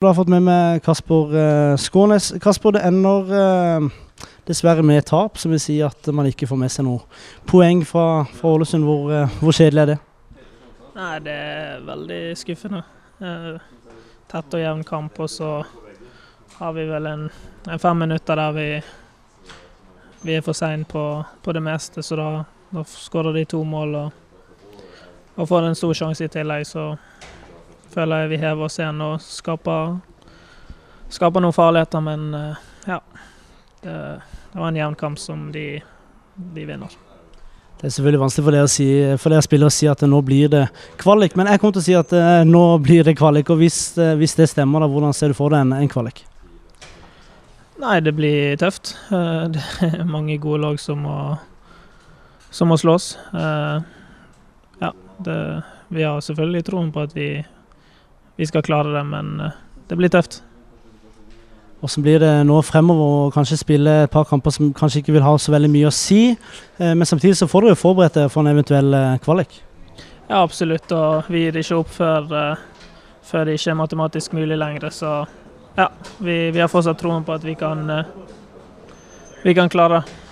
Du har fått med meg Kasper eh, Skånes. Kasper, det ender eh, dessverre med tap, som vil si at man ikke får med seg noe poeng fra, fra Ålesund. Hvor, eh, hvor, kjedelig er det? Nei, Det er veldig skuffende. Tett og jevn kamp, og så har vi vel en, en fem minutter der vi, vi er for seine på, på, det meste. Så da, da skårer de to mål og, og får en stor sjanse i tillegg. så føler jeg vi hever oss igjen og skaper, skaper noen farligheter. Men eh, ja, det, det, var en jevn kamp som de, de, vinner. Det er selvfølgelig vanskelig for dere, si, for dere spillere å si at nå blir det kvalik, men jeg kommer til å si at uh, nå blir det kvalik. og Hvis, uh, hvis det stemmer, da, hvordan ser du for deg en, en kvalik? Nei, det blir tøft. Uh, det er mange gode lag som må, som må slås. ja, det, vi har selvfølgelig troen på at vi vi skal klare det, men eh, det blir tøft. Hvordan blir det nå fremover å kanskje spille et par kamper som kanskje ikke vil ha så veldig mye å si, eh, men samtidig så får dere jo forberedt dere for en eventuell eh, kvalik? Ja, absolutt, og vi gir ikke opp før, før, det ikke er matematisk mulig lenger. Så ja, vi, vi har fortsatt troen på at vi kan, vi kan klare det.